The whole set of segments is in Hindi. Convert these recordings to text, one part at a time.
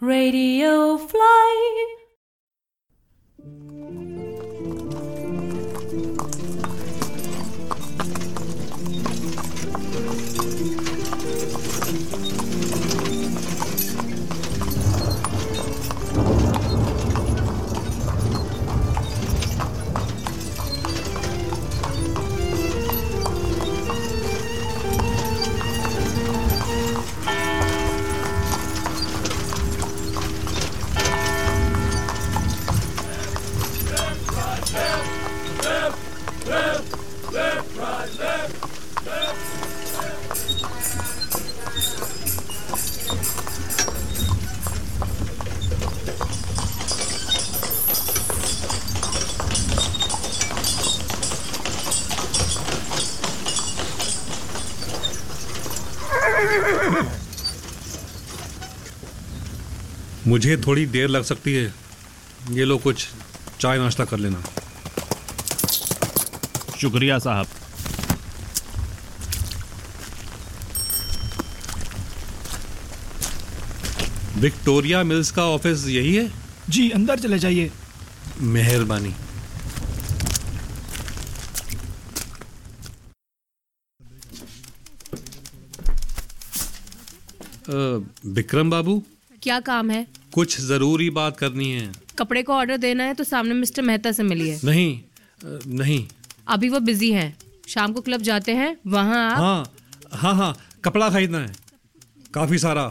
Radio Fly. मुझे थोड़ी देर लग सकती है। ये लो कुछ चाय नाश्ता कर लेना। शुक्रिया साहब। विक्टोरिया मिल्स का ऑफ़िस यही है? जी अंदर चले जाइए। मेहरबानी। विक्रम बाबू? क्या काम है? कुछ ज़रूरी बात करनी है। कपड़े को ऑर्डर देना है तो सामने मिस्टर मेहता से मिलिए। नहीं नहीं। अभी वो बिज़ी हैं। शाम को क्लब जाते हैं वहाँ आप हाँ हाँ हाँ कपड़ा खरीदना है। काफ़ी सारा।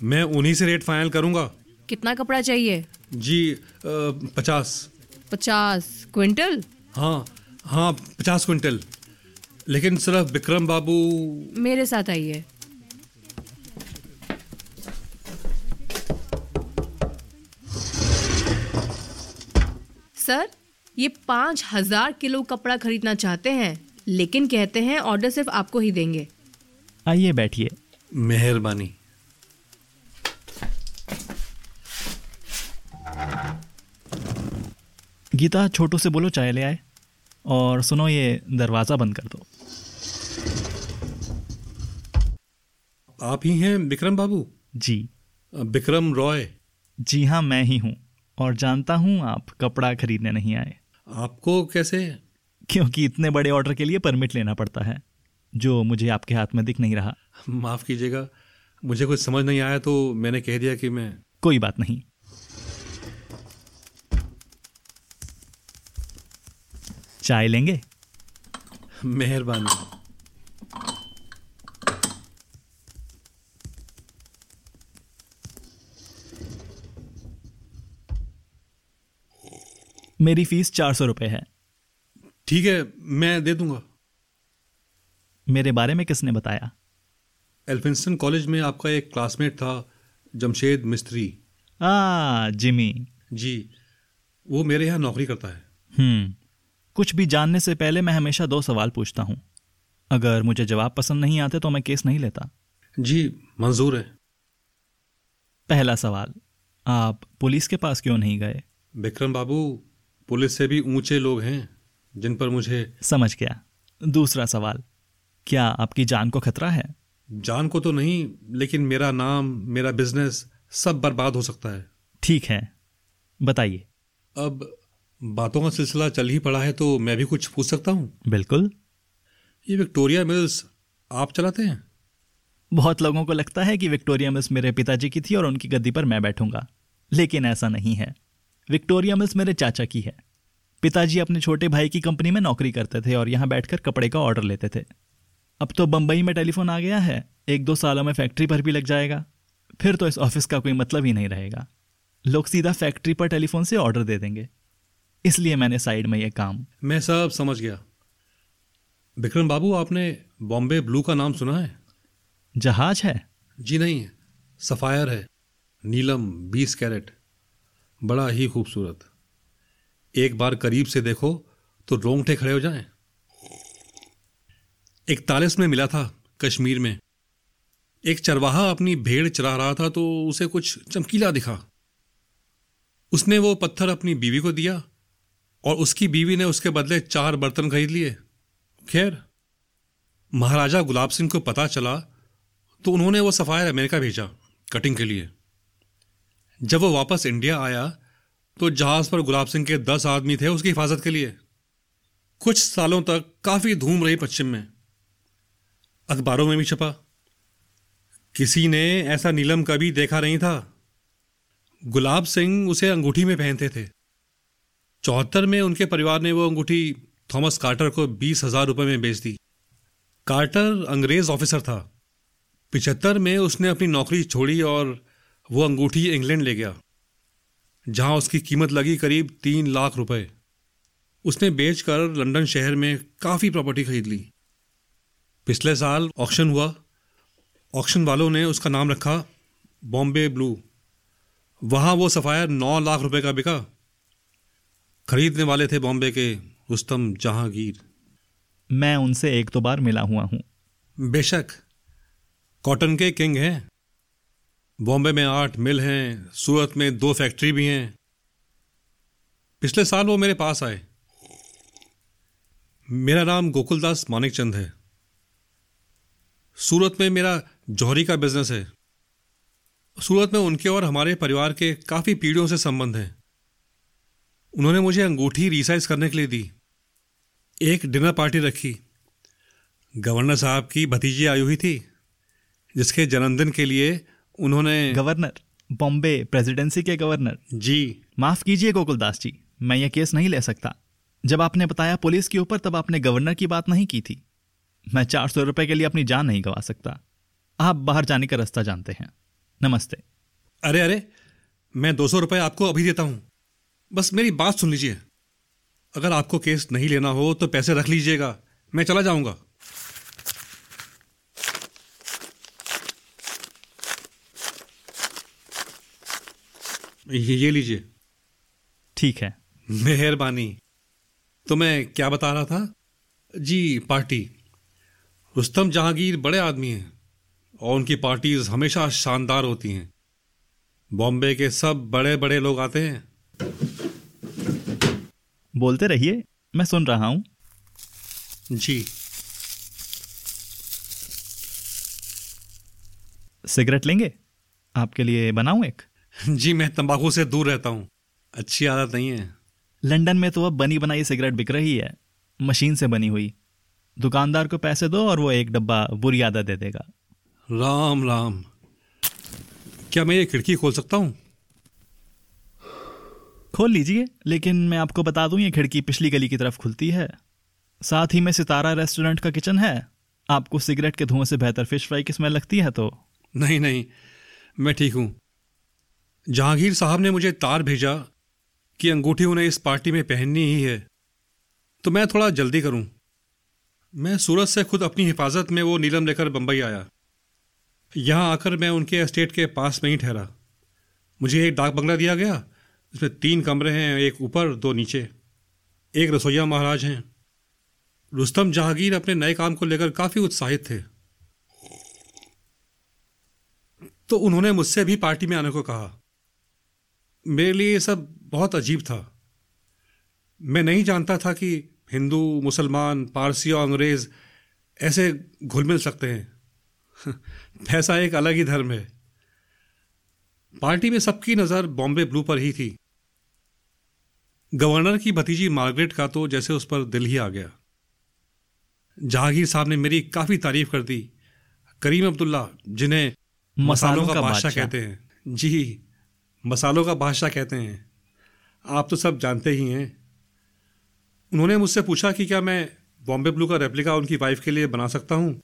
मैं उन्हीं से रेट फाइनल करूँगा। कितना कपड़ा चाहिए? जी पचास। पचास। क्विंटल? हाँ हाँ पचास क्विंटल। लेकिन सिर्फ़ विक्रम बाबू मेरे साथ आइए। सर ये पाँच हज़ार किलो कपड़ा खरीदना चाहते हैं लेकिन कहते हैं ऑर्डर सिर्फ़ आपको ही देंगे। आइए बैठिए। मेहरबानी। गीता छोटू से बोलो चाय ले आए और सुनो ये दरवाज़ा बंद कर दो। आप ही हैं विक्रम बाबू? जी। विक्रम रॉय। जी हाँ मैं ही हूँ। और जानता हूँ आप कपड़ा खरीदने नहीं आए। आपको कैसे? क्योंकि इतने बड़े ऑर्डर के लिए परमिट लेना पड़ता है जो मुझे आपके हाथ में दिख नहीं रहा। माफ़ कीजिएगा मुझे कुछ समझ नहीं आया तो मैंने कह दिया कि मैं कोई बात नहीं। चाय लेंगे? मेहरबानी। मेरी फ़ीस चार सौ रुपये है। ठीक है मैं दे दूँगा। मेरे बारे में किसने बताया? एल्फिंस्टन कॉलेज में आपका एक क्लासमेट था जमशेद मिस्त्री। आ जिमी। जी वो मेरे यहाँ नौकरी करता है। हम्म कुछ भी जानने से पहले मैं हमेशा दो सवाल पूछता हूँ। अगर मुझे जवाब पसंद नहीं आते तो मैं केस नहीं लेता। जी मंजूर है। पहला सवाल आप पुलिस के पास क्यों नहीं गए? विक्रम बाबू पुलिस से भी ऊँचे लोग हैं जिन पर मुझे समझ गया। दूसरा सवाल क्या आपकी जान को खतरा है? जान को तो नहीं लेकिन मेरा नाम मेरा बिज़नेस सब बर्बाद हो सकता है। ठीक है बताइए। अब बातों का सिलसिला चल ही पड़ा है तो मैं भी कुछ पूछ सकता हूँ? बिल्कुल। ये विक्टोरिया मिल्स आप चलाते हैं? बहुत लोगों को लगता है कि विक्टोरिया मिल्स मेरे पिताजी की थी और उनकी गद्दी पर मैं बैठूँगा लेकिन ऐसा नहीं है। विक्टोरिया मिल्स मेरे चाचा की है। पिताजी अपने छोटे भाई की कंपनी में नौकरी करते थे और यहाँ बैठकर कपड़े का ऑर्डर लेते थे। अब तो बम्बई में टेलीफोन आ गया है। एक दो सालों में फैक्ट्री पर भी लग जाएगा। फिर तो इस ऑफ़िस का कोई मतलब ही नहीं रहेगा। लोग सीधा फैक्ट्री पर टेलीफोन से ऑर्डर दे देंगे। इसलिए मैंने साइड में ये काम। मैं सब समझ गया। विक्रम बाबू आपने बॉम्बे ब्लू का नाम सुना है? जहाज़ है। जी नहीं सफ़ायर है। नीलम बीस कैरेट। बड़ा ही खूबसूरत। एक बार करीब से देखो तो रोंगटे खड़े हो जाएँ। इकतालीस में मिला था कश्मीर में। एक चरवाहा अपनी भेड़ चरा रहा था तो उसे कुछ चमकीला दिखा। उसने वो पत्थर अपनी बीवी को दिया और उसकी बीवी ने उसके बदले चार बर्तन खरीद लिए। खैर, महाराजा गुलाब सिंह को पता चला तो उन्होंने वो सफ़ायर अमेरिका भेजा कटिंग के लिए। जब वो वापस इंडिया आया तो जहाज़ पर गुलाब सिंह के दस आदमी थे उसकी हिफाजत के लिए। कुछ सालों तक काफ़ी धूम रही पश्चिम में। अखबारों में भी छपा, किसी ने ऐसा नीलम कभी देखा नहीं था। गुलाब सिंह उसे अंगूठी में पहनते थे। चौहत्तर में उनके परिवार ने वो अंगूठी थॉमस कार्टर को बीस हज़ार रुपये में बेच दी। कार्टर अंग्रेज़ ऑफिसर था। पिछहत्तर में उसने अपनी नौकरी छोड़ी और वो अंगूठी इंग्लैंड ले गया जहाँ उसकी कीमत लगी करीब तीन लाख रुपए। उसने बेचकर लंदन शहर में काफ़ी प्रॉपर्टी खरीद ली। पिछले साल ऑक्शन हुआ। ऑक्शन वालों ने उसका नाम रखा बॉम्बे ब्लू। वहाँ वो सफ़ायर नौ लाख रुपए का बिका। खरीदने वाले थे बॉम्बे के रुस्तम जहांगीर। मैं उनसे एक दो बार मिला हुआ हूँ। बेशक कॉटन के किंग हैं। बॉम्बे में आठ मिल हैं, सूरत में दो फैक्ट्री भी हैं। पिछले साल वो मेरे पास आए। मेरा नाम गोकुलदास मानिकचंद है। सूरत में मेरा जौहरी का बिज़नेस है। सूरत में उनके और हमारे परिवार के काफ़ी पीढ़ियों से संबंध हैं। उन्होंने मुझे अंगूठी रिसाइज करने के लिए दी। एक डिनर पार्टी रखी। गवर्नर साहब की भतीजी आई हुई थी, जिसके जन्मदिन के लिए उन्होंने गवर्नर बॉम्बे प्रेसिडेंसी के गवर्नर। जी। माफ़ कीजिए गोकुलदास जी मैं ये केस नहीं ले सकता। जब आपने बताया पुलिस के ऊपर तब आपने गवर्नर की बात नहीं की थी। मैं चार सौ रुपए के लिए अपनी जान नहीं गवा सकता। आप बाहर जाने का रास्ता जानते हैं। नमस्ते। अरे अरे मैं दो सौ रुपये आपको अभी देता हूँ। बस मेरी बात सुन लीजिए। अगर आपको केस नहीं लेना हो तो पैसे रख लीजिएगा। मैं चला जाऊँगा। ये ये लीजिए। ठीक है। मेहरबानी। तो मैं क्या बता रहा था? जी पार्टी। रुस्तम जहांगीर बड़े आदमी हैं और उनकी पार्टीज़ हमेशा शानदार होती हैं। बॉम्बे के सब बड़े बड़े लोग आते हैं। बोलते रहिए मैं सुन रहा हूँ। जी। सिगरेट लेंगे? आपके लिए बनाऊँ एक? जी मैं तंबाकू से दूर रहता हूँ। अच्छी आदत नहीं है। लंदन में तो अब बनी बनाई सिगरेट बिक रही है। मशीन से बनी हुई। दुकानदार को पैसे दो और वो एक डब्बा बुरी आदत दे देगा। राम राम। क्या मैं ये खिड़की खोल सकता हूँ? खोल लीजिए लेकिन मैं आपको बता दूँ ये खिड़की पिछली गली की तरफ़ खुलती है। साथ ही में सितारा रेस्टोरेंट का किचन है। आपको सिगरेट के धुएँ से बेहतर फ़िश फ्राई की स्मेल लगती है तो? नहीं नहीं। मैं ठीक हूँ। जहांगीर साहब ने मुझे तार भेजा कि अंगूठी उन्हें इस पार्टी में पहननी ही है। तो मैं थोड़ा जल्दी करूँ। मैं सूरत से खुद अपनी हिफाजत में वो नीलम लेकर बंबई आया। यहाँ आकर मैं उनके एस्टेट के पास में ही ठहरा। मुझे एक डाक बंगला दिया गया इसमें तीन कमरे हैं, एक ऊपर, दो नीचे। एक रसोईया महाराज हैं। रुस्तम जहांगीर अपने नए काम को लेकर काफ़ी उत्साहित थे। तो उन्होंने मुझसे भी पार्टी में आने को कहा। मेरे लिए ये सब बहुत अजीब था। मैं नहीं जानता था कि हिंदू मुसलमान पारसी और अंग्रेज़ ऐसे घुल मिल सकते हैं। पैसा एक अलग ही धर्म है। पार्टी में सबकी नज़र बॉम्बे ब्लू पर ही थी। गवर्नर की भतीजी मार्गरेट का तो जैसे उस पर दिल ही आ गया। जहांगीर साहब ने मेरी काफ़ी तारीफ़ कर दी। करीम अब्दुल्ला जिन्हें मसालों का बादशाह। कहते हैं। जी। मसालों का बादशाह कहते हैं। आप तो सब जानते ही हैं। उन्होंने मुझसे पूछा कि क्या मैं बॉम्बे ब्लू का रेप्लिका उनकी वाइफ के लिए बना सकता हूँ?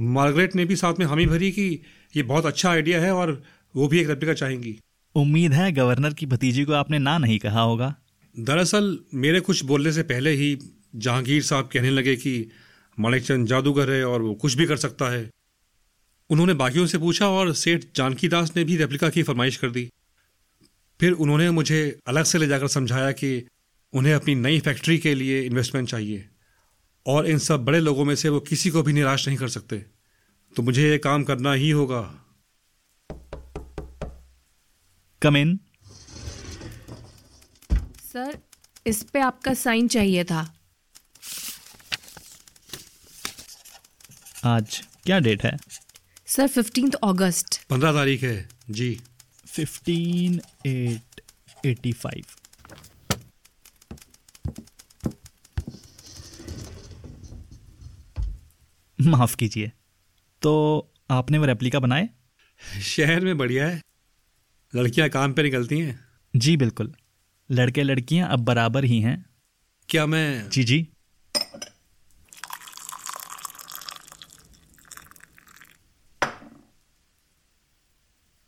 मार्गरेट ने भी साथ में हामी भरी कि ये बहुत अच्छा आइडिया है और वो भी एक रेप्लिका चाहेंगी। उम्मीद है गवर्नर की भतीजी को आपने ना नहीं कहा होगा। दरअसल मेरे कुछ बोलने से पहले ही जहांगीर साहब कहने लगे कि माणिकचंद जादूगर है और वो कुछ भी कर सकता है। उन्होंने बाकियों से पूछा और सेठ जानकी दास ने भी रेप्लिका की फरमाइश कर दी। फिर उन्होंने मुझे अलग से ले जाकर समझाया कि उन्हें अपनी नई फैक्ट्री के लिए इन्वेस्टमेंट चाहिए और इन सब बड़े लोगों में से वो किसी को भी निराश नहीं कर सकते। तो मुझे ये काम करना ही होगा। कम इन सर इस पे आपका साइन चाहिए था। आज क्या डेट है? सर फिफ्टींथ अगस्त पंद्रह तारीख है। जी। फिफ्टीन एट एटी फाइव माफ़ कीजिए। तो आपने वो रेप्लिका बनाए? शहर में बढ़िया है। लड़कियाँ काम पे निकलती हैं। जी बिल्कुल। लड़के लड़कियाँ अब बराबर ही हैं। क्या मैं जी जी।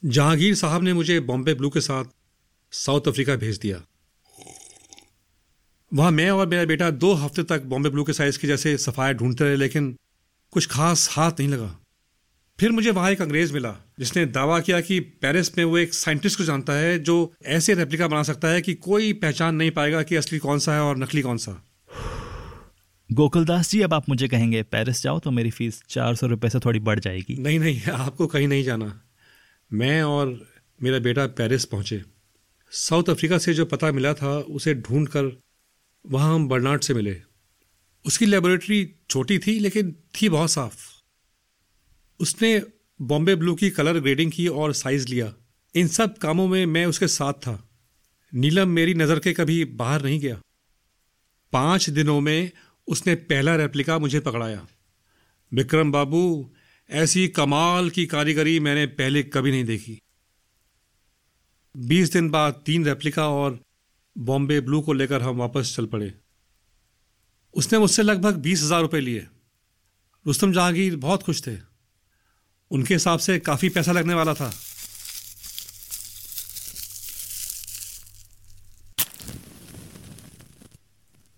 जहांगीर साहब ने मुझे बॉम्बे ब्लू के साथ साउथ अफ्रीका भेज दिया। वहाँ मैं और मेरा बेटा दो हफ़्ते तक बॉम्बे ब्लू के साइज़ के जैसे सफाया ढूंढते रहे लेकिन कुछ खास हाथ नहीं लगा। फिर मुझे वहाँ एक अंग्रेज़ मिला जिसने दावा किया कि पेरिस में वो एक साइंटिस्ट को जानता है जो ऐसे रेप्लिका बना सकता है कि कोई पहचान नहीं पाएगा कि असली कौन सा है और नकली कौन सा। गोकुलदास जी अब आप मुझे कहेंगे पेरिस जाओ तो मेरी फ़ीस चार सौ रुपये से थोड़ी बढ़ जाएगी। नहीं नहीं आपको कहीं नहीं जाना। मैं और मेरा बेटा पेरिस पहुँचे। साउथ अफ्रीका से जो पता मिला था, उसे ढूंढ कर वहाँ हम बर्नार्ड से मिले। उसकी लेबोरेटरी छोटी थी, लेकिन थी बहुत साफ़। उसने बॉम्बे ब्लू की कलर ग्रेडिंग की और साइज़ लिया। इन सब कामों में मैं उसके साथ था। नीलम मेरी नज़र के कभी बाहर नहीं गया। पाँच दिनों में उसने पहला रेप्लिका मुझे पकड़ाया। विक्रम बाबू ऐसी कमाल की कारीगरी मैंने पहले कभी नहीं देखी। बीस दिन बाद तीन रेप्लिका और बॉम्बे ब्लू को लेकर हम वापस चल पड़े। उसने मुझसे लगभग बीस हज़ार रुपये लिए। रुस्तम जहांगीर बहुत खुश थे। उनके हिसाब से काफ़ी पैसा लगने वाला था।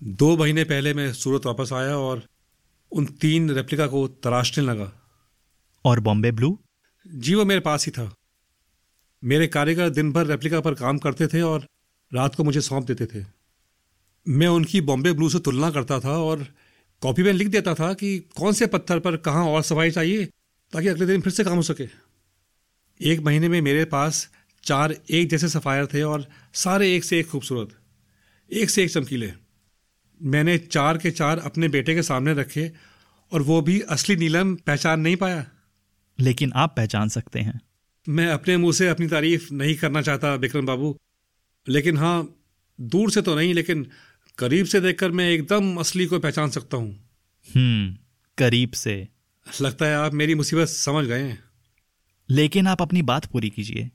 दो महीने पहले मैं सूरत वापस आया और उन तीन रेप्लिका को तराशने लगा। और बॉम्बे ब्लू? जी, वो मेरे पास ही था। मेरे कारीगर दिन भर रेप्लिका पर काम करते थे और रात को मुझे सौंप देते थे। मैं उनकी बॉम्बे ब्लू से तुलना करता था और कॉपी में लिख देता था कि कौन से पत्थर पर कहाँ और सफ़ाई चाहिए ताकि अगले दिन फिर से काम हो सके। एक महीने में मेरे पास चार एक जैसे सफ़ायर थे और सारे एक से एक खूबसूरत, एक से एक चमकीले। मैंने चार के चार अपने बेटे के सामने रखे और वो भी असली नीलम पहचान नहीं पाया। लेकिन आप पहचान सकते हैं। मैं अपने मुँह से अपनी तारीफ़ नहीं करना चाहता विक्रम बाबू। लेकिन हाँ दूर से तो नहीं लेकिन करीब से देखकर मैं एकदम असली को पहचान सकता हूँ। हम्म करीब से। लगता है आप मेरी मुसीबत समझ गए हैं। लेकिन आप अपनी बात पूरी कीजिए।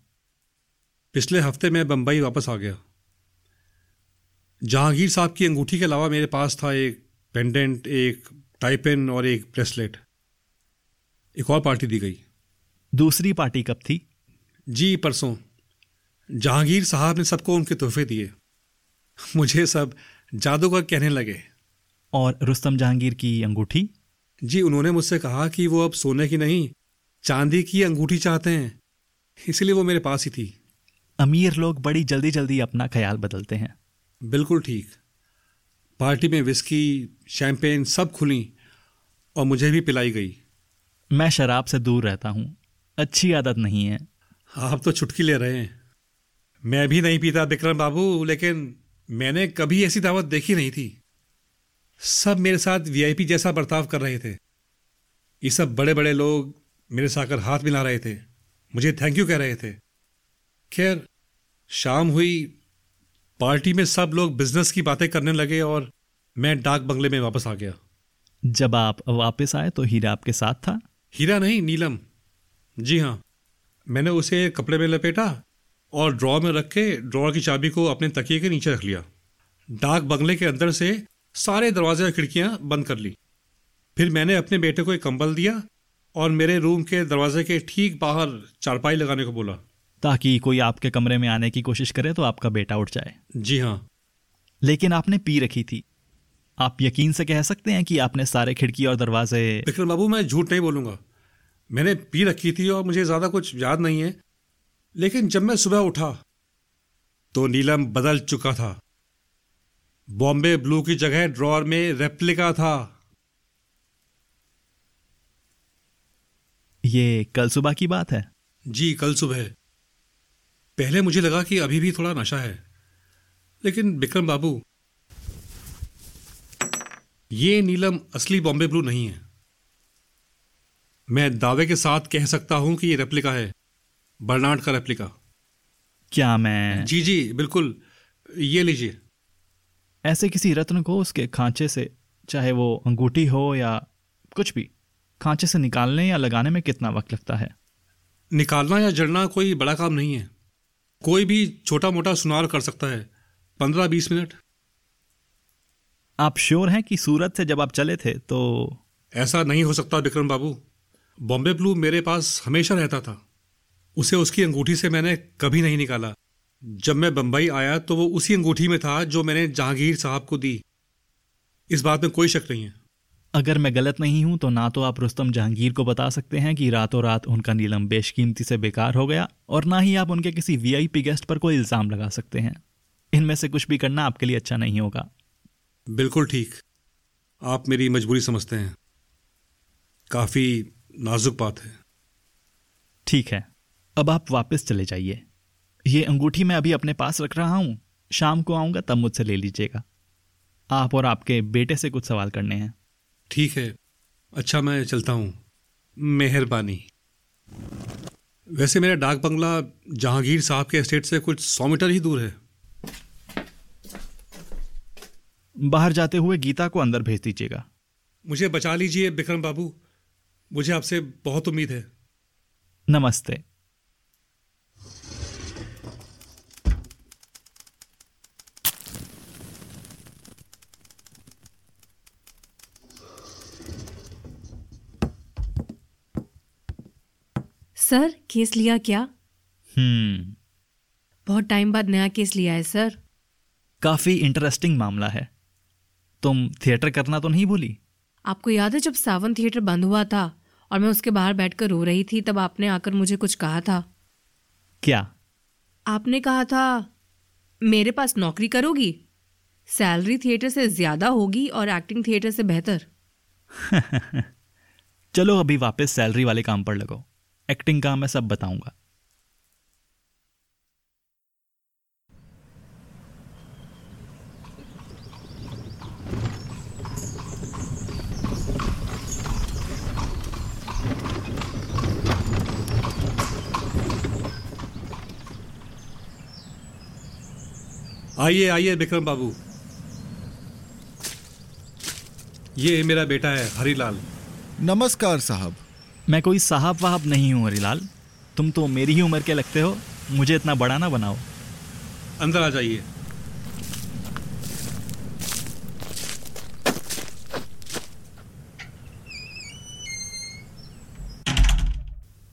पिछले हफ़्ते मैं बंबई वापस आ गया। जहांगीर साहब की अंगूठी के अलावा मेरे पास था एक पेंडेंट एक टाइपिन और एक ब्रेसलेट। एक और पार्टी दी गई। दूसरी पार्टी कब थी? जी परसों। जहांगीर साहब ने सबको उनके तोहफे दिए। मुझे सब जादूगर कहने लगे। और रुस्तम जहांगीर की अंगूठी? जी उन्होंने मुझसे कहा कि वो अब सोने की नहीं चांदी की अंगूठी चाहते हैं। इसलिए वो मेरे पास ही थी। अमीर लोग बड़ी जल्दी जल्दी अपना ख्याल बदलते हैं। बिल्कुल ठीक। पार्टी में विस्की शैंपेन सब खुली और मुझे भी पिलाई गई। मैं शराब से दूर रहता हूँ। अच्छी आदत नहीं है। आप तो छुटकी ले रहे हैं। मैं भी नहीं पीता विक्रम बाबू लेकिन मैंने कभी ऐसी दावत देखी नहीं थी। सब मेरे साथ वीआईपी जैसा बर्ताव कर रहे थे। ये सब बड़े बड़े लोग मेरे साथ आकर हाथ मिला रहे थे। मुझे थैंक यू कह रहे थे। खैर शाम हुई पार्टी में सब लोग बिज़नेस की बातें करने लगे और मैं डाक बंगले में वापस आ गया। जब आप वापस आए तो हीरा आपके साथ था? हीरा नहीं नीलम। जी हाँ। मैंने उसे कपड़े में लपेटा और ड्रॉ में रख के ड्रॉ की चाबी को अपने तकिए के नीचे रख लिया। डाक बंगले के अंदर से सारे दरवाजे और खिड़कियाँ बंद कर ली। फिर मैंने अपने बेटे को एक कंबल दिया और मेरे रूम के दरवाजे के ठीक बाहर चारपाई लगाने को बोला। ताकि कोई आपके कमरे में आने की कोशिश करे तो आपका बेटा उठ जाए। जी हाँ। लेकिन आपने पी रखी थी। आप यकीन से कह सकते हैं कि आपने सारे खिड़की और दरवाजे विक्रम बाबू मैं झूठ नहीं बोलूँगा। मैंने पी रखी थी और मुझे ज़्यादा कुछ याद नहीं है लेकिन जब मैं सुबह उठा तो नीलम बदल चुका था। बॉम्बे ब्लू की जगह ड्रॉर में रेप्लिका था। ये कल सुबह की बात है? जी कल सुबह। पहले मुझे लगा कि अभी भी थोड़ा नशा है लेकिन विक्रम बाबू ये नीलम असली बॉम्बे ब्लू नहीं है। मैं दावे के साथ कह सकता हूँ कि ये रेप्लिका है। बर्नार्ड का रेप्लिका क्या मैं जी जी बिल्कुल। ये लीजिए। ऐसे किसी रत्न को उसके खांचे से चाहे वो अंगूठी हो या कुछ भी खांचे से निकालने या लगाने में कितना वक्त लगता है? निकालना या जड़ना कोई बड़ा काम नहीं है। कोई भी छोटा मोटा सुनार कर सकता है। पंद्रह बीस मिनट। आप श्योर हैं कि सूरत से जब आप चले थे तो ऐसा नहीं हो सकता विक्रम बाबू। बॉम्बे ब्लू मेरे पास हमेशा रहता था। उसे उसकी अंगूठी से मैंने कभी नहीं निकाला। जब मैं बंबई आया तो वो उसी अंगूठी में था जो मैंने जहांगीर साहब को दी। इस बात में कोई शक नहीं है। अगर मैं गलत नहीं हूँ तो ना तो आप रुस्तम जहांगीर को बता सकते हैं कि रातों रात उनका नीलम बेशकीमती से बेकार हो गया और ना ही आप उनके किसी वीआईपी गेस्ट पर कोई इल्ज़ाम लगा सकते हैं। इनमें से कुछ भी करना आपके लिए अच्छा नहीं होगा। बिल्कुल ठीक। आप मेरी मजबूरी समझते हैं। काफ़ी नाजुक बात है। ठीक है अब आप वापस चले जाइए। ये अंगूठी मैं अभी अपने पास रख रहा हूँ। शाम को आऊँगा तब मुझसे ले लीजिएगा। आप और आपके बेटे से कुछ सवाल करने हैं। ठीक है अच्छा मैं चलता हूँ। मेहरबानी। वैसे मेरा डाक बंगला जहांगीर साहब के एस्टेट से कुछ सौ मीटर ही दूर है। बाहर जाते हुए गीता को अंदर भेज दीजिएगा। मुझे बचा लीजिए बिक्रम बाबू। मुझे आपसे बहुत उम्मीद है। नमस्ते। सर केस लिया क्या? हम्म। बहुत टाइम बाद नया केस लिया है सर। काफ़ी इंटरेस्टिंग मामला है। तुम थिएटर करना तो नहीं भूली? आपको याद है जब सावन थिएटर बंद हुआ था और मैं उसके बाहर बैठकर रो रही थी तब आपने आकर मुझे कुछ कहा था। क्या? आपने कहा था मेरे पास नौकरी करोगी सैलरी थिएटर से ज़्यादा होगी और एक्टिंग थिएटर से बेहतर। चलो अभी वापस सैलरी वाले काम पर लगो। एक्टिंग का मैं सब बताऊँगा। आइए आइए विक्रम बाबू। ये मेरा बेटा है हरीलाल। नमस्कार साहब। मैं कोई साहब वाहब नहीं हूँ हरीलाल। तुम तो मेरी ही उम्र के लगते हो। मुझे इतना बड़ा ना बनाओ। अंदर आ जाइए।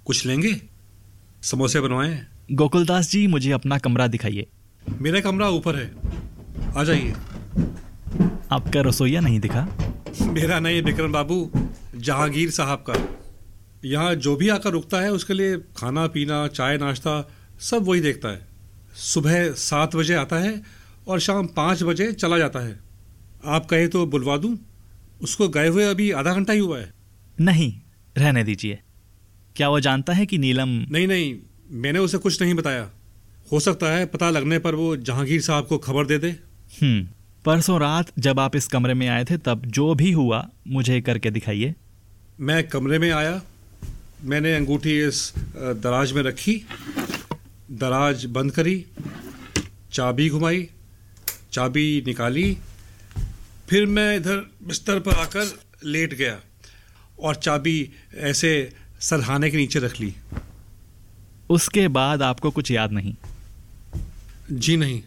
कुछ लेंगे? समोसे बनवाए? गोकुलदास जी मुझे अपना कमरा दिखाइए। मेरा कमरा ऊपर है। आ जाइए। आपका रसोईया नहीं दिखा? मेरा नहीं विक्रम बाबू जहांगीर साहब का। यहाँ जो भी आकर रुकता है उसके लिए खाना पीना चाय नाश्ता सब वही देखता है। सुबह सात बजे आता है और शाम पाँच बजे चला जाता है। आप कहे तो बुलवा दूँ? उसको गए हुए अभी आधा घंटा ही हुआ है। नहीं रहने दीजिए। क्या वो जानता है कि नीलम नहीं नहीं मैंने उसे कुछ नहीं बताया। हो सकता है पता लगने पर वो जहांगीर साहब को खबर दे दे। हम्म परसों रात जब आप इस कमरे में आए थे तब जो भी हुआ मुझे करके दिखाइए। मैं कमरे में आया मैंने अंगूठी इस दराज में रखी दराज बंद करी चाबी घुमाई चाबी निकाली फिर मैं इधर बिस्तर पर आकर लेट गया और चाबी ऐसे सरहाने के नीचे रख ली। उसके बाद आपको कुछ याद नहीं। जी नहीं।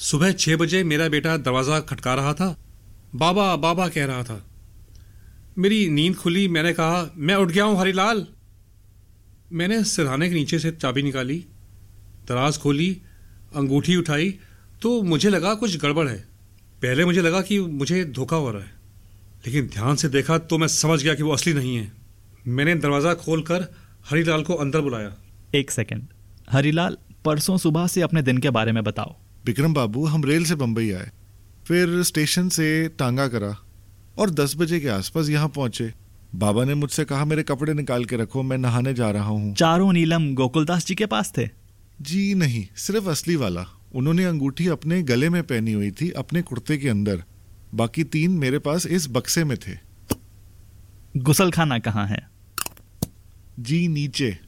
सुबह छह बजे मेरा बेटा दरवाज़ा खटका रहा था। बाबा बाबा कह रहा था, मेरी नींद खुली, मैंने कहा, मैं उठ गया हूँ, हरीलाल। मैंने सिरहाने के नीचे से चाबी निकाली, दराज खोली, अंगूठी उठाई तो मुझे लगा कुछ गड़बड़ है। पहले मुझे लगा कि मुझे धोखा हो रहा है, लेकिन ध्यान से देखा तो मैं समझ गया कि वो असली नहीं है। मैंने दरवाज़ा खोलकर हरीलाल को अंदर बुलाया। एक सेकंड। हरीलाल परसों सुबह से अपने दिन के बारे में बताओ। विक्रम बाबू हम रेल से बम्बई आए। फिर स्टेशन से टांगा करा और दस बजे के आसपास यहाँ पहुँचे। बाबा ने मुझसे कहा मेरे कपड़े निकाल के रखो मैं नहाने जा रहा हूँ। चारों नीलम गोकुलदास जी के पास थे? जी नहीं सिर्फ़ असली वाला। उन्होंने अंगूठी अपने गले में पहनी हुई थी अपने कुर्ते के अंदर। बाकी तीन मेरे पास इस बक्से में थे। गुसल खाना कहाँ है? जी नीचे।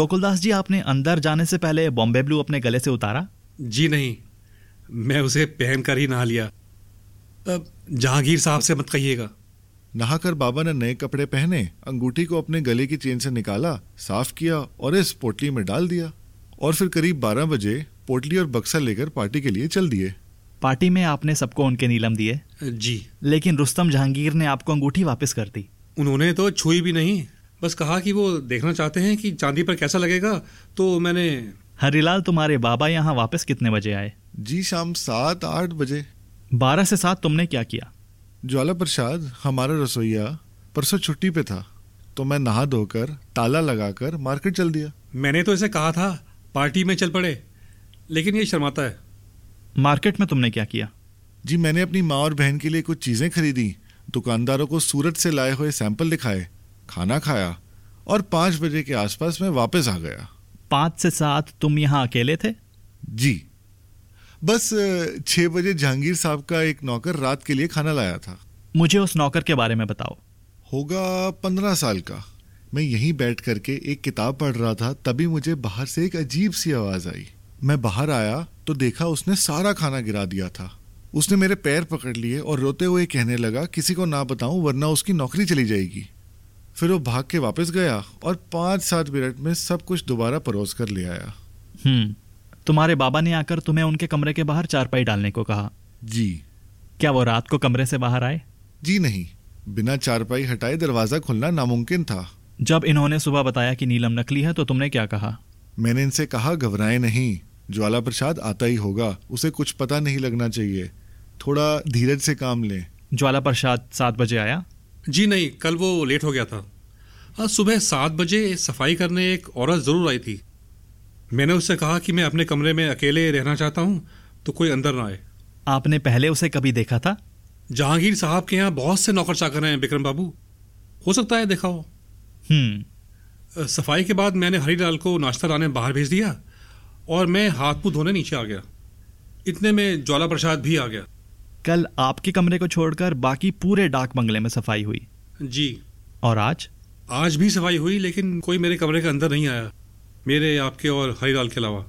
गोकुलदास जी आपने अंदर जाने से पहले बॉम्बे ब्लू अपने गले से उतारा? जी नहीं मैं उसे पहन कर ही नहा लिया। अब जहांगीर साहब से मत कहिएगा। नहाकर बाबा ने नए कपड़े पहने अंगूठी को अपने गले की चेन से निकाला साफ़ किया और इस पोटली में डाल दिया और फिर करीब बारह बजे पोटली और बक्सा लेकर पार्टी के लिए चल दिए। पार्टी में आपने सबको उनके नीलम दिए? जी। लेकिन रुस्तम जहांगीर ने आपको अंगूठी वापस कर दी। उन्होंने तो छुई भी नहीं बस कहा कि वो देखना चाहते हैं कि चांदी पर कैसा लगेगा तो मैंने हरिलाल तुम्हारे बाबा यहाँ वापस कितने बजे आए? जी शाम सात आठ बजे। बारह से सात तुमने क्या किया? ज्वाला प्रसाद हमारा रसोईया परसों छुट्टी पे था तो मैं नहा धोकर ताला लगाकर मार्केट चल दिया। मैंने तो इसे कहा था पार्टी में चल पड़े लेकिन ये शर्माता है। मार्केट में तुमने क्या किया? जी मैंने अपनी माँ और बहन के लिए कुछ चीज़ें खरीदी दुकानदारों को सूरत से लाए हुए सैंपल दिखाए खाना खाया और पाँच बजे के आसपास मैं वापस आ गया। पाँच से सात तुम यहाँ अकेले थे? जी। बस छः बजे जहांगीर साहब का एक नौकर रात के लिए खाना लाया था। मुझे उस नौकर के बारे में बताओ। होगा पंद्रह साल का। मैं यहीं बैठ करके एक किताब पढ़ रहा था तभी मुझे बाहर से एक अजीब सी आवाज़ आई। मैं बाहर आया तो देखा उसने सारा खाना गिरा दिया था। उसने मेरे पैर पकड़ लिए और रोते हुए कहने लगा किसी को ना बताऊँ वरना उसकी नौकरी चली जाएगी। फिर वो भाग के वापस गया और पाँच सात मिनट में सब कुछ दोबारा परोस कर ले आया। हम्म तुम्हारे बाबा ने आकर तुम्हें उनके कमरे के बाहर चारपाई डालने को कहा। जी। क्या वो रात को कमरे से बाहर आए? जी नहीं बिना चारपाई हटाए दरवाज़ा खुलना नामुमकिन था। जब इन्होंने सुबह बताया कि नीलम नकली है तो तुमने क्या कहा? मैंने इनसे कहा घबराए नहीं ज्वाला प्रसाद आता ही होगा उसे कुछ पता नहीं लगना चाहिए। थोड़ा धीरज से काम लें। ज्वाला प्रसाद सात बजे आया? जी नहीं कल वो लेट हो गया था। आज सुबह सात बजे सफ़ाई करने एक औरत ज़रूर आई थी। मैंने उससे कहा कि मैं अपने कमरे में अकेले रहना चाहता हूँ तो कोई अंदर ना आए। आपने पहले उसे कभी देखा था? जहांगीर साहब के यहाँ बहुत से नौकर चाकर हैं विक्रम बाबू। हो सकता है देखा हो। हम्म। सफ़ाई के बाद मैंने हरीलाल को नाश्ता लाने बाहर भेज दिया और मैं हाथ मुँह धोने नीचे आ गया। इतने में ज्वाला प्रसाद भी आ गया। कल आपके कमरे को छोड़कर बाकी पूरे डाक बंगले में सफ़ाई हुई। जी। और आज? आज भी सफ़ाई हुई लेकिन कोई मेरे कमरे के अंदर नहीं आया। मेरे आपके और हरीलाल के अलावा।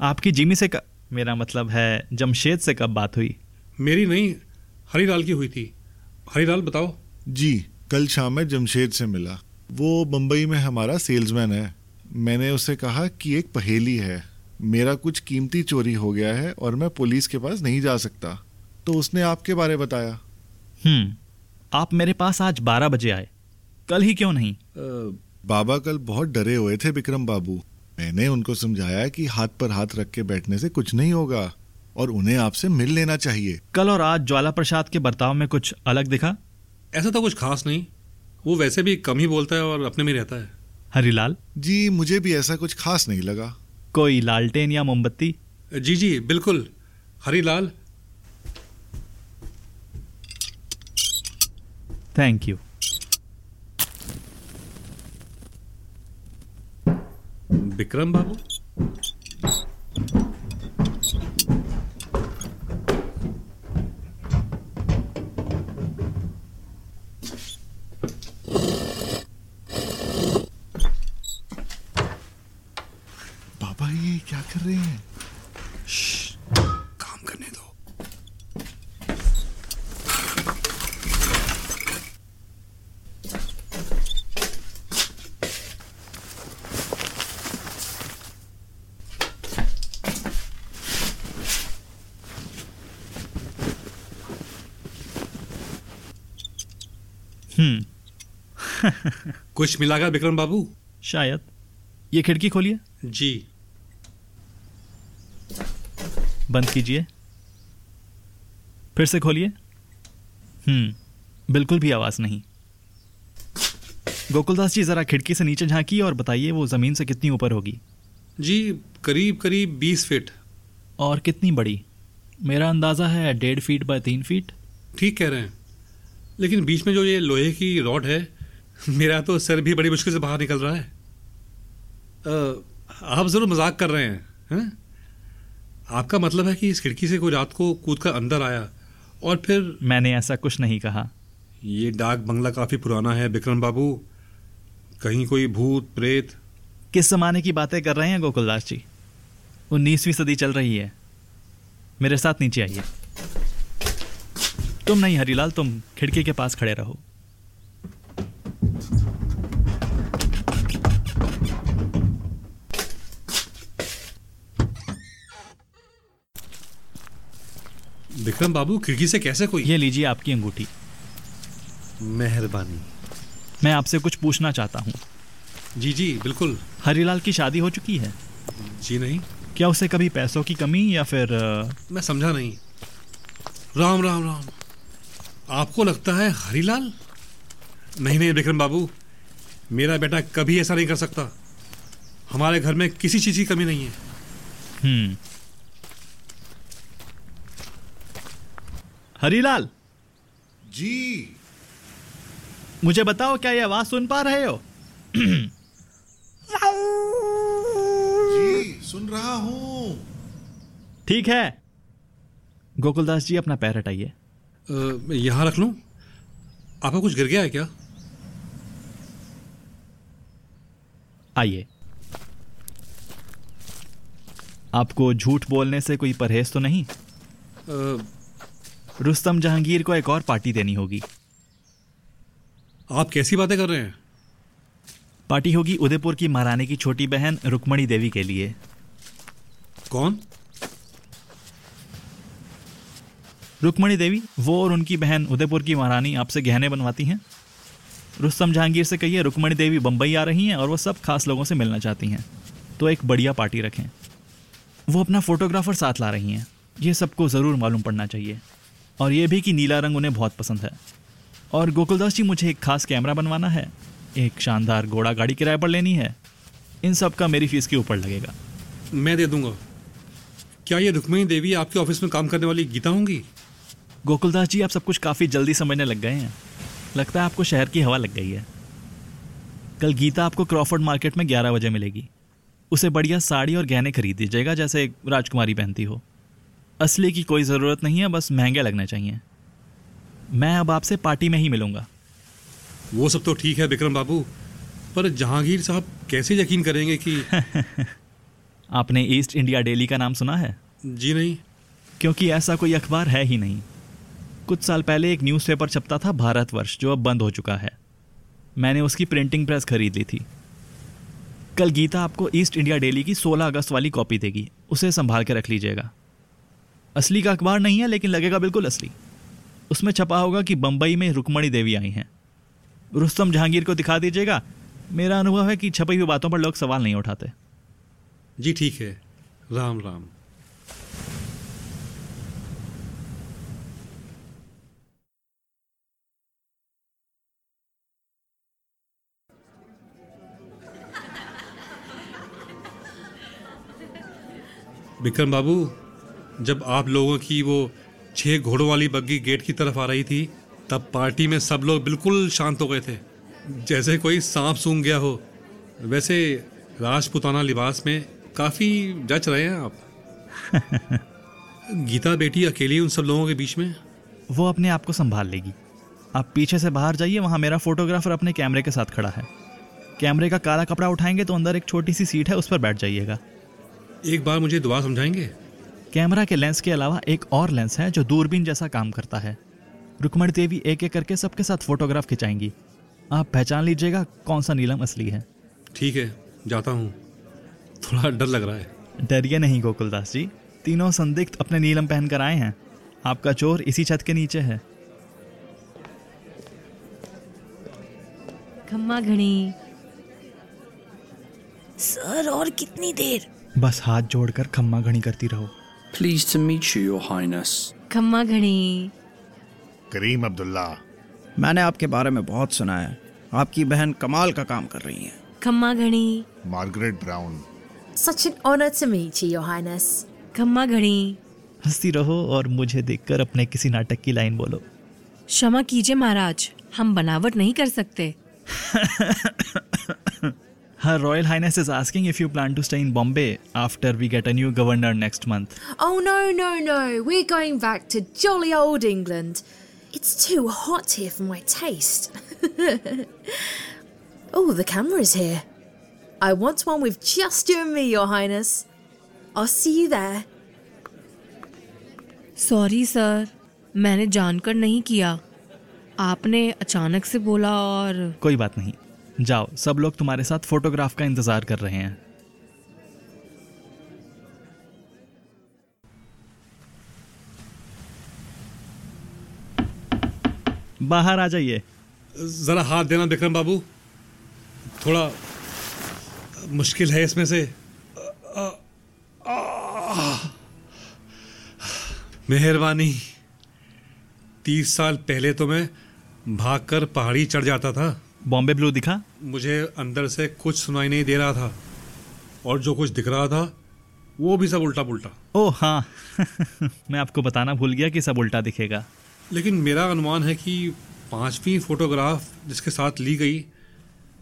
आपकी जिमी से क... मेरा मतलब है जमशेद से कब बात हुई? मेरी नहीं हरीलाल की हुई थी। हरीलाल बताओ। जी कल शाम में जमशेद से मिला। वो बम्बई में हमारा सेल्समैन है। मैंने उससे कहा कि एक पहेली है। मेरा कुछ कीमती चोरी हो गया है और मैं पुलिस के पास नहीं जा सकता। तो उसने आपके बारे बताया। हम्म आप मेरे पास आज बारह बजे आए। कल ही क्यों नहीं? अ, बाबा कल बहुत डरे हुए थे विक्रम बाबू। मैंने उनको समझाया कि हाथ पर हाथ रख के बैठने से कुछ नहीं होगा और उन्हें आपसे मिल लेना चाहिए। कल और आज ज्वाला प्रसाद के बर्ताव में कुछ अलग दिखा? ऐसा तो कुछ खास नहीं। वो वैसे भी कम ही बोलता है और अपने में रहता है। हरिलाल? जी मुझे भी ऐसा कुछ खास नहीं लगा। कोई लालटेन या मोमबत्ती? जी जी बिल्कुल। हरी लाल। थैंक यू विक्रम बाबू बाबा ये क्या कर रहे हैं काम करने दो हम्म कुछ मिलागा विक्रम बाबू? शायद। ये खिड़की खोलिए। जी। बंद कीजिए। फिर से खोलिए। हम्म बिल्कुल भी आवाज़ नहीं। गोकुलदास जी जरा खिड़की से नीचे झांकी और बताइए वो ज़मीन से कितनी ऊपर होगी। जी करीब करीब बीस फीट। और कितनी बड़ी? मेरा अंदाज़ा है डेढ़ फीट बाय तीन फीट। ठीक कह रहे हैं। लेकिन बीच में जो ये लोहे की रॉड है मेरा तो सर भी बड़ी मुश्किल से बाहर निकल रहा है। अ, आप ज़रूर मज़ाक कर रहे हैं हैं? आपका मतलब है कि इस खिड़की से कोई रात को कूद कर अंदर आया और फिर मैंने ऐसा कुछ नहीं कहा। ये डाक बंगला काफ़ी पुराना है विक्रम बाबू। कहीं कोई भूत प्रेत? किस जमाने की बातें कर रहे हैं गोकुलदास जी? उन्नीसवीं सदी चल रही है। मेरे साथ नीचे आइए। तुम नहीं हरीलाल तुम खिड़की के पास खड़े रहो। विक्रम बाबू खिड़की से कैसे कोई? ये लीजिए आपकी अंगूठी। मेहरबानी। मैं आपसे कुछ पूछना चाहता हूँ। जी जी बिल्कुल। हरीलाल की शादी हो चुकी है? जी नहीं। क्या उसे कभी पैसों की कमी या फिर अ, मैं समझा नहीं। राम राम राम। आपको लगता है हरीलाल? नहीं नहीं विक्रम बाबू। मेरा बेटा कभी ऐसा नहीं कर सकता। हमारे घर में किसी चीज़ की कमी नहीं है। हम्म। हरीलाल। जी। मुझे बताओ क्या ये आवाज़ सुन पा रहे हो? जी सुन रहा हूँ। ठीक है। गोकुलदास जी अपना पैर हटाइए। यहाँ रख लूँ? आपका कुछ गिर गया है क्या? आइए। आपको झूठ बोलने से कोई परहेज तो नहीं? अ, रुस्तम जहांगीर को एक और पार्टी देनी होगी। आप कैसी बातें कर रहे हैं? पार्टी होगी उदयपुर की महारानी की छोटी बहन रुक्मणी देवी के लिए। कौन? रुक्मणी देवी वो और उनकी बहन उदयपुर की महारानी आपसे गहने बनवाती हैं। रुस्तम जहांगीर से कहिए रुक्मणी देवी बम्बई आ रही हैं और वो सब खास लोगों से मिलना चाहती हैं। तो एक बढ़िया पार्टी रखें। वो अपना फोटोग्राफर साथ ला रही हैं। ये सबको ज़रूर मालूम पड़ना चाहिए। और ये भी कि नीला रंग उन्हें बहुत पसंद है। और गोकुलदास जी मुझे एक खास कैमरा बनवाना है। एक शानदार घोड़ा गाड़ी किराए पर लेनी है। इन सब का मेरी फ़ीस के ऊपर लगेगा। मैं दे दूँगा। क्या ये रुक्मिणी देवी आपके ऑफ़िस में काम करने वाली गीता होंगी? गोकुलदास जी आप सब कुछ काफ़ी जल्दी समझने लग गए हैं। लगता है आपको शहर की हवा लग गई है। कल गीता आपको क्रॉफर्ड मार्केट में 11 बजे मिलेगी। उसे बढ़िया साड़ी और गहने खरीद दीजिएगा जैसे एक राजकुमारी पहनती हो। असली की कोई ज़रूरत नहीं है बस महँगे लगने चाहिए। मैं अब आपसे पार्टी में ही मिलूँगा। वो सब तो ठीक है विक्रम बाबू पर जहांगीर साहब कैसे यकीन करेंगे कि आपने ईस्ट इंडिया डेली का नाम सुना है? जी नहीं। क्योंकि ऐसा कोई अखबार है ही नहीं। कुछ साल पहले एक न्यूज़पेपर छपता था भारतवर्ष जो अब बंद हो चुका है। मैंने उसकी प्रिंटिंग प्रेस खरीद ली थी। कल गीता आपको ईस्ट इंडिया डेली की 16 अगस्त वाली कॉपी देगी। उसे संभाल के रख लीजिएगा। असली का अखबार नहीं है, लेकिन लगेगा बिल्कुल असली। उसमें छपा होगा कि बम्बई में रुकमणी देवी आई हैं। रुस्तम जहांगीर को दिखा दीजिएगा। मेरा अनुभव है कि छपी हुई बातों पर लोग सवाल नहीं उठाते। जी, ठीक है। राम राम। विक्रम बाबू जब आप लोगों की वो छह घोड़ों वाली बग्गी गेट की तरफ़ आ रही थी तब पार्टी में सब लोग बिल्कुल शांत हो गए थे। जैसे कोई सांप सूंघ गया हो। वैसे राजपुताना लिबास में काफ़ी जच रहे हैं आप। गीता बेटी अकेली उन सब लोगों के बीच में? वो अपने आप को संभाल लेगी। आप पीछे से बाहर जाइए वहाँ मेरा फोटोग्राफर अपने कैमरे के साथ खड़ा है। कैमरे का काला कपड़ा उठाएँगे तो अंदर एक छोटी सी सीट है उस पर बैठ जाइएगा। एक बार मुझे दुआ समझाएँगे? कैमरा के लेंस के अलावा एक और लेंस है जो दूरबीन जैसा काम करता है। रुक्मणी देवी एक एक करके सबके साथ फोटोग्राफ खिंचाएँगी। आप पहचान लीजिएगा कौन सा नीलम असली है। ठीक है जाता हूँ। थोड़ा डर लग रहा है। डरिए नहीं गोकुलदास जी। तीनों संदिग्ध अपने नीलम पहन कर आए हैं। आपका चोर इसी छत के नीचे है। खम्मा घड़ी। सर और कितनी देर? बस हाथ जोड़कर खम्मा घड़ी करती रहो। Pleased to meet you, Your Highness. खम्मा घड़ी करीम अब्दुल्ला। मैंने आपके बारे में बहुत सुना है। आपकी बहन कमाल का काम कर रही हैं। खम्मा घड़ी Margaret Brown. Such an honor to meet you, Your Highness. खम्मा घड़ी हंसती रहो और मुझे देखकर अपने किसी नाटक की लाइन बोलो। क्षमा कीजिए महाराज हम बनावट नहीं कर सकते। Her Royal Highness is asking if you plan to stay in Bombay after we get a new governor next month. Oh, no, no, no. We're going back to jolly old England. It's too hot here for my taste. oh, the camera's here. I want one with just you and me, Your Highness. I'll see you there. Sorry sir मैंने जानकर नहीं किया आपने अचानक से बोला और कोई बात नहीं जाओ, सब लोग तुम्हारे साथ फोटोग्राफ का इंतज़ार कर रहे हैं। बाहर आ जाइए। जरा हाथ देना विक्रम बाबू। थोड़ा मुश्किल है इसमें से। मेहरबानी। तीस साल पहले तो मैं भागकर पहाड़ी चढ़ जाता था। बॉम्बे ब्लू दिखा। मुझे अंदर से कुछ सुनाई नहीं दे रहा था और जो कुछ दिख रहा था वो भी सब उल्टा पुल्टा ओ हाँ। मैं आपको बताना भूल गया कि सब उल्टा दिखेगा। लेकिन मेरा अनुमान है कि पांचवी फोटोग्राफ जिसके साथ ली गई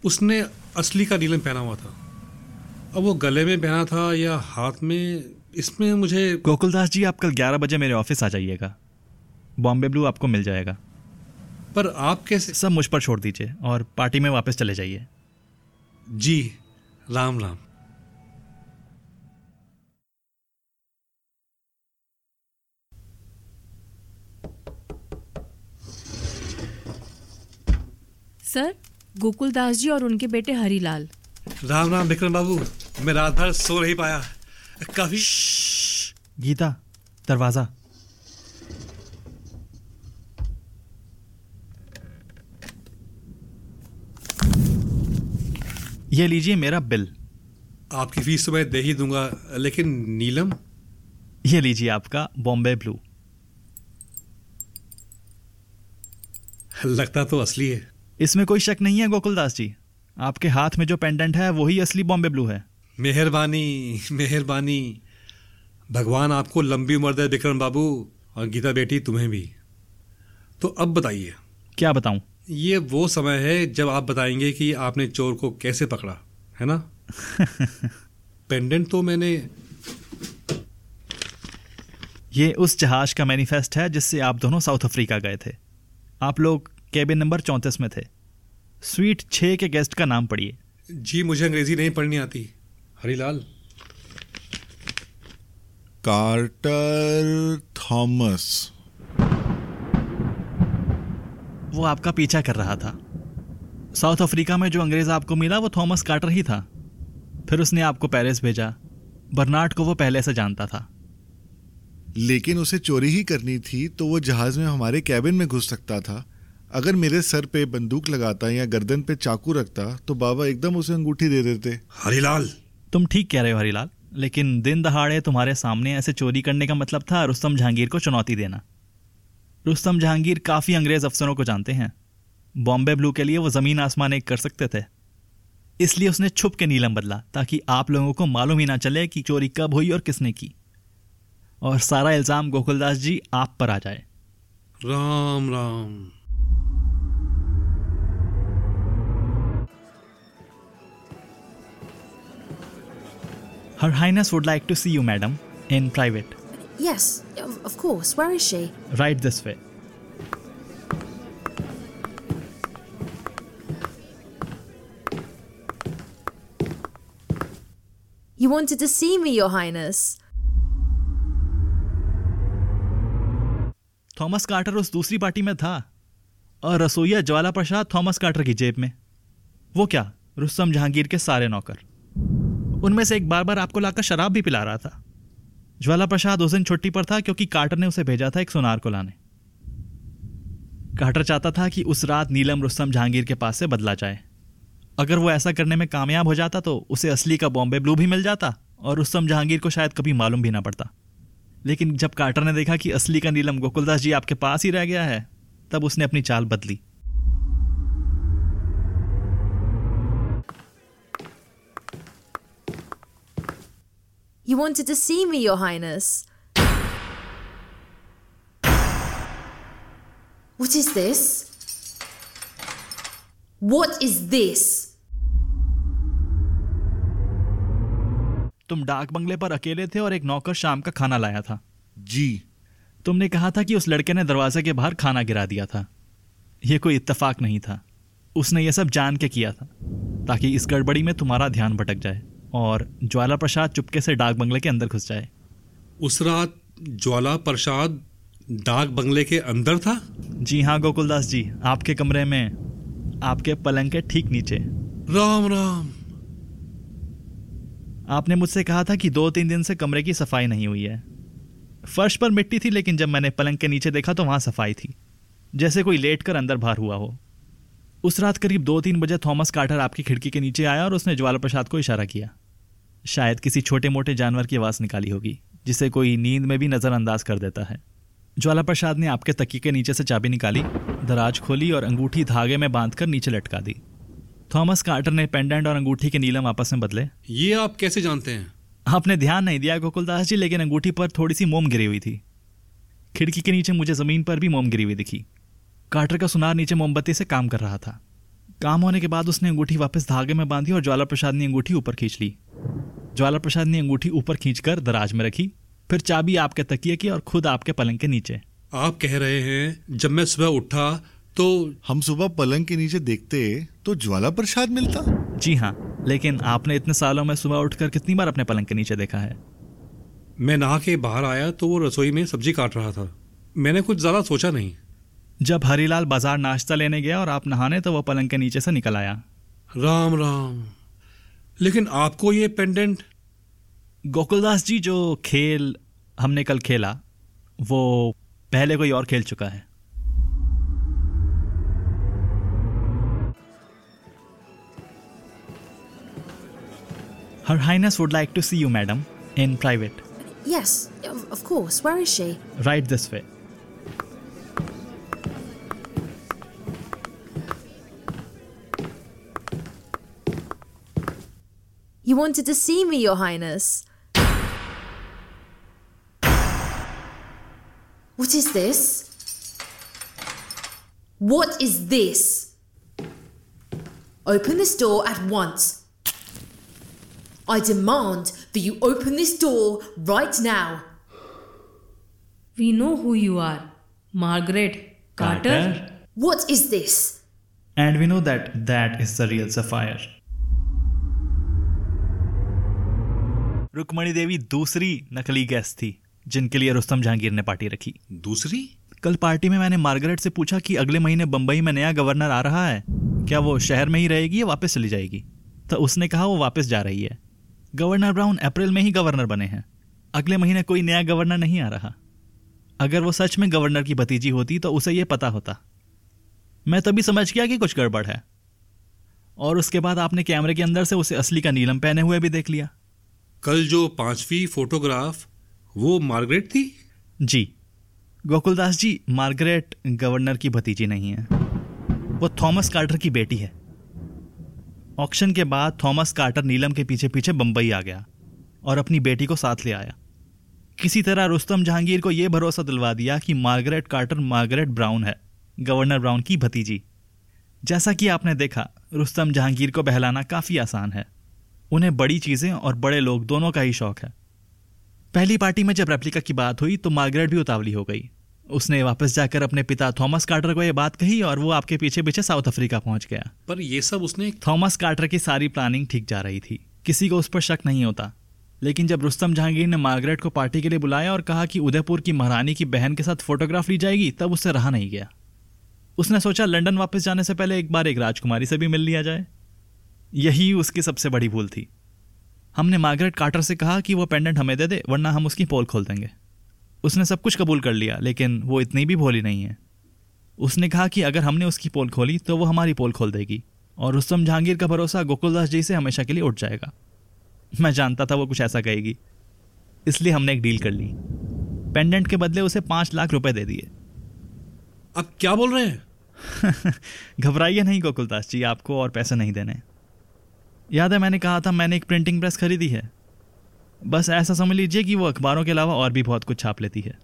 उसने असली का नीलम पहना हुआ था। अब वो गले में पहना था या हाथ में इसमें मुझे गोकुलदास जी आप कल 11 बजे मेरे ऑफ़िस आ जाइएगा। बॉम्बे ब्लू आपको मिल जाएगा। पर आप कैसे सब मुझ पर छोड़ दीजिए और पार्टी में वापस चले जाइए। जी राम राम। सर गोकुलदास जी और उनके बेटे हरीलाल। राम राम विक्रम बाबू मैं रात भर सो नहीं पाया। काफ़ी गीता दरवाज़ा। ये लीजिए मेरा बिल। आपकी फ़ीस तो मैं दे ही दूँगा लेकिन नीलम? ये लीजिए आपका बॉम्बे ब्लू। लगता तो असली है। इसमें कोई शक नहीं है गोकुलदास जी। आपके हाथ में जो पेंडेंट है वही असली बॉम्बे ब्लू है। मेहरबानी मेहरबानी। भगवान आपको लंबी उम्र दे विक्रम बाबू और गीता बेटी तुम्हें भी। तो अब बताइए। क्या बताऊँ? ये वो समय है जब आप बताएँगे कि आपने चोर को कैसे पकड़ा है ना? पेंडेंट तो मैंने ये उस जहाज़ का मैनिफेस्ट है जिससे आप दोनों साउथ अफ्रीका गए थे। आप लोग केबिन नंबर चौंतीस में थे। स्वीट छः के गेस्ट का नाम पढ़िए। जी मुझे अंग्रेज़ी नहीं पढ़नी आती। हरीलाल। कार्टर थॉमस वो आपका पीछा कर रहा था। साउथ अफ्रीका में जो अंग्रेज़ आपको मिला वो थॉमस कार्टर ही था। फिर उसने आपको पेरिस भेजा। बर्नार्ड को वो पहले से जानता था। लेकिन उसे चोरी ही करनी थी तो वो जहाज़ में हमारे कैबिन में घुस सकता था। अगर मेरे सर पे बंदूक लगाता या गर्दन पे चाकू रखता तो बाबा एकदम उसे अंगूठी दे देते। हरीलाल! तुम ठीक कह रहे हो हरीलाल लेकिन दिन दहाड़े तुम्हारे सामने ऐसे चोरी करने का मतलब था रुस्तम जहांगीर को चुनौती देना। रुस्तम जहांगीर काफ़ी अंग्रेज़ अफसरों को जानते हैं। बॉम्बे ब्लू के लिए वो ज़मीन आसमान एक कर सकते थे। इसलिए उसने छुप के नीलम बदला ताकि आप लोगों को मालूम ही ना चले कि चोरी कब हुई और किसने की। और सारा इल्ज़ाम गोकुलदास जी आप पर आ जाए। Ram Ram. Her Highness would like to see you, madam, in private. Yes, of, of course. Where is she? Right this way. You wanted to see me, Your Highness. Thomas Carter उस दूसरी पार्टी में था और रसोईया ज्वाला प्रसाद थॉमस कार्टर की जेब में वो क्या रुस्तम जहांगीर के सारे नौकर उनमें से एक बार बार आपको लाकर शराब भी पिला रहा था ज्वाला प्रसाद उस दिन छुट्टी पर था क्योंकि कार्टर ने उसे भेजा था एक सोनार को लाने। कार्टर चाहता था कि उस रात नीलम रुस्तम जहांगीर के पास से बदला जाए। अगर वो ऐसा करने में कामयाब हो जाता तो उसे असली का बॉम्बे ब्लू भी मिल जाता और रुस्तम जहांगीर को शायद कभी मालूम भी ना पड़ता। लेकिन जब कार्टर ने देखा कि असली का नीलम गोकुलदास जी आपके पास ही रह गया है, तब उसने अपनी चाल बदली। You wanted to see me, Your Highness. What is this? What is this? तुम डाक बंगले पर अकेले थे और एक नौकर शाम का खाना लाया था जी तुमने कहा था कि उस लड़के ने दरवाजे के बाहर खाना गिरा दिया था यह कोई इत्तेफाक नहीं था उसने यह सब जान के किया था ताकि इस गड़बड़ी में तुम्हारा ध्यान भटक जाए और ज्वाला प्रसाद चुपके से डाक बंगले के अंदर घुस जाए। उस रात ज्वाला प्रसाद डाक बंगले के अंदर था? जी हाँ गोकुलदास जी आपके कमरे में आपके पलंग के ठीक नीचे। राम राम। आपने मुझसे कहा था कि दो तीन दिन से कमरे की सफ़ाई नहीं हुई है। फर्श पर मिट्टी थी लेकिन जब मैंने पलंग के नीचे देखा तो वहाँ सफ़ाई थी जैसे कोई लेट कर अंदर बाहर हुआ हो। उस रात करीब दो तीन बजे थॉमस कार्टर आपकी खिड़की के नीचे आया और उसने ज्वाला प्रसाद को इशारा किया। शायद किसी छोटे मोटे जानवर की आवाज़ निकाली होगी जिसे कोई नींद में भी नज़रअंदाज कर देता है। ज्वाला प्रसाद ने आपके तकिए के नीचे से चाबी निकाली दराज खोली और अंगूठी धागे में बांधकर नीचे लटका दी। थॉमस कार्टर ने पेंडेंट और अंगूठी के नीलम आपस में बदले। ये आप कैसे जानते हैं? आपने ध्यान नहीं दिया गोकुलदास जी लेकिन अंगूठी पर थोड़ी सी मोम गिरी हुई थी। खिड़की के नीचे मुझे ज़मीन पर भी मोम गिरी हुई दिखी। कार्टर का सुनार नीचे मोमबत्ती से काम कर रहा था। काम होने के बाद उसने अंगूठी वापस धागे में बांधी और ज्वाला प्रसाद ने अंगूठी ऊपर खींच ली। ज्वाला प्रसाद ने अंगूठी ऊपर खींचकर दराज में रखी फिर चाबी आपके तकिए की और खुद आपके पलंग के नीचे। आप कह रहे हैं जब मैं सुबह उठा तो हम सुबह पलंग के नीचे देखते तो ज्वाला प्रसाद मिलता? जी हाँ लेकिन आपने इतने सालों में सुबह उठकर कितनी बार अपने पलंग के नीचे देखा है? मैं नहा के बाहर आया तो वो रसोई में सब्ज़ी काट रहा था। मैंने कुछ ज़्यादा सोचा नहीं। जब हरीलाल बाज़ार नाश्ता लेने गया और आप नहाने तो वो पलंग के नीचे से निकल आया राम राम लेकिन आपको ये पेंडेंट गोकुलदास जी जो खेल हमने कल खेला वो पहले कोई और खेल चुका है Her Highness would like to see you, madam, in private. Yes, of of course. Where is she? Right this way. You wanted to see me, Your Highness. What is this? What is this? Open this door at once. I demand that you open this door right now. We know who you are, Margaret Carter. Carter? What is this? And we know that that is the real sapphire. Rukmini देवी दूसरी नकली गैस थी जिनके लिए रुस्तम जहांगीर ने पार्टी रखी। दूसरी? कल पार्टी में मैंने मार्गरेट से पूछा कि अगले महीने बंबई में नया गवर्नर आ रहा है क्या वो शहर में ही रहेगी या वापस चली जाएगी? तो उसने कहा वो वापस जा रही है। गवर्नर ब्राउन अप्रैल में ही गवर्नर बने हैं। अगले महीने कोई नया गवर्नर नहीं आ रहा। अगर वो सच में गवर्नर की भतीजी होती तो उसे ये पता होता। मैं तभी समझ गया कि कुछ गड़बड़ है। और उसके बाद आपने कैमरे के अंदर से उसे असली का नीलम पहने हुए भी देख लिया। कल जो पांचवी फोटोग्राफ, वो मार्गरेट थी? जी। गोकुलदास जी, मार्गरेट गवर्नर की भतीजी नहीं है। वो थॉमस कार्टर की बेटी है। ऑक्शन के बाद थॉमस कार्टर नीलम के पीछे पीछे बंबई आ गया और अपनी बेटी को साथ ले आया। किसी तरह रुस्तम जहांगीर को यह भरोसा दिलवा दिया कि मार्गरेट कार्टर मार्गरेट ब्राउन है, गवर्नर ब्राउन की भतीजी। जैसा कि आपने देखा, रुस्तम जहांगीर को बहलाना काफ़ी आसान है। उन्हें बड़ी चीज़ें और बड़े लोग दोनों का ही शौक है। पहली पार्टी में जब रेप्लिका की बात हुई तो मार्गरेट भी उतावली हो गई। उसने वापस जाकर अपने पिता थॉमस कार्टर को यह बात कही और वो आपके पीछे पीछे साउथ अफ्रीका पहुँच गया। पर ये सब उसने थॉमस कार्टर की सारी प्लानिंग ठीक जा रही थी। किसी को उस पर शक नहीं होता। लेकिन जब रुस्तम जहांगीर ने मार्गरेट को पार्टी के लिए बुलाया और कहा कि उदयपुर की महारानी की बहन के साथ फोटोग्राफ ली जाएगी तब उससे रहा नहीं गया। उसने सोचा लंदन वापस जाने से पहले एक बार एक राजकुमारी से भी मिल लिया जाए। यही उसकी सबसे बड़ी भूल थी। हमने मार्गरेट कार्टर से कहा कि वो पेंडेंट हमें दे दे वरना हम उसकी पोल खोल देंगे। उसने सब कुछ कबूल कर लिया लेकिन वो इतनी भी भोली नहीं है। उसने कहा कि अगर हमने उसकी पोल खोली तो वो हमारी पोल खोल देगी और रुस्तम जहांगीर का भरोसा गोकुलदास जी से हमेशा के लिए उठ जाएगा। मैं जानता था वो कुछ ऐसा कहेगी इसलिए हमने एक डील कर ली। पेंडेंट के बदले उसे पाँच लाख रुपए दे दिए। अब क्या बोल रहे हैं? घबराइए नहीं गोकुलदास जी आपको और पैसे नहीं देने। याद है मैंने कहा था मैंने एक प्रिंटिंग प्रेस खरीदी है। बस ऐसा समझ लीजिए कि वो अखबारों के अलावा और भी बहुत कुछ छाप लेती है।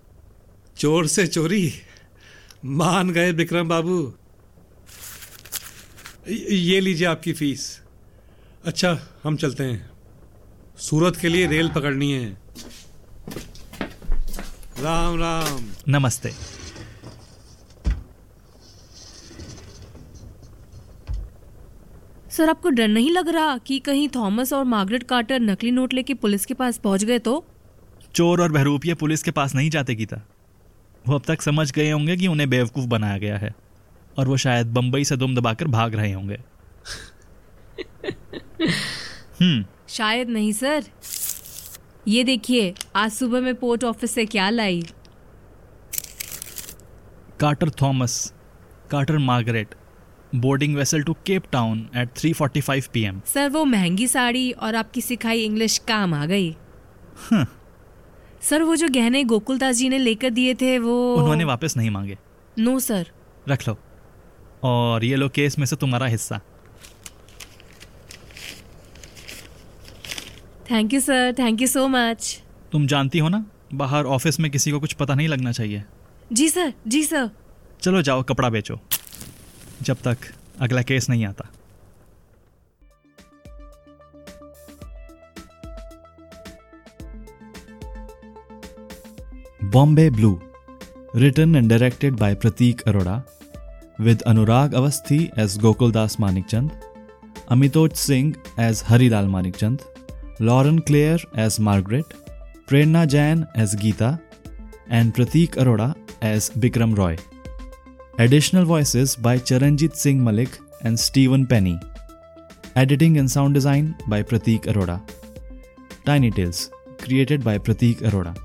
चोर से चोरी? मान गए विक्रम बाबू। ये लीजिए आपकी फ़ीस। अच्छा हम चलते हैं। सूरत के लिए रेल पकड़नी है। राम राम। नमस्ते। सर आपको डर नहीं लग रहा कि कहीं थॉमस और मार्गरेट कार्टर नकली नोट लेके पुलिस के पास पहुँच गए तो? चोर और बहरूपिया पुलिस के पास नहीं जाते गीता। वो अब तक समझ गए होंगे कि उन्हें बेवकूफ़ बनाया गया है और वो शायद बंबई से दुम दबाकर भाग रहे होंगे। हम्म। शायद नहीं सर। ये देखिए आज सुबह मैं पोर्ट ऑफ़िस से क्या लाई? Carter Thomas Carter Margaret boarding vessel to Cape Town at 3:45 PM sir वो महँगी साड़ी और आपकी सिखाई इंग्लिश काम आ गई। हाँ। सर वो जो गहने गोकुलदास जी ने लेकर दिए थे वो उन्होंने वापस नहीं मांगे। नो सर रख लो। और ये लो केस में से तुम्हारा हिस्सा। Thank you sir thank you so much तुम जानती हो ना बाहर ऑफ़िस में किसी को कुछ पता नहीं लगना चाहिए। जी सर जी सर चलो जाओ कपड़ा बेचो। जब तक अगला केस नहीं आता। Bombay blue return and directed by Pratik Arora with Anurag Awasthi as Gokuldas Manikchand Amitoj Singh as Harilal Manikchand Lauren Claire as Margaret Prerna Jain as Geeta and Pratik Arora as Bikram Roy Additional voices by Charanjit Singh Malik and Stephen Penny. Editing and sound design by Pratik Arora. Tiny Tales, created by Pratik Arora.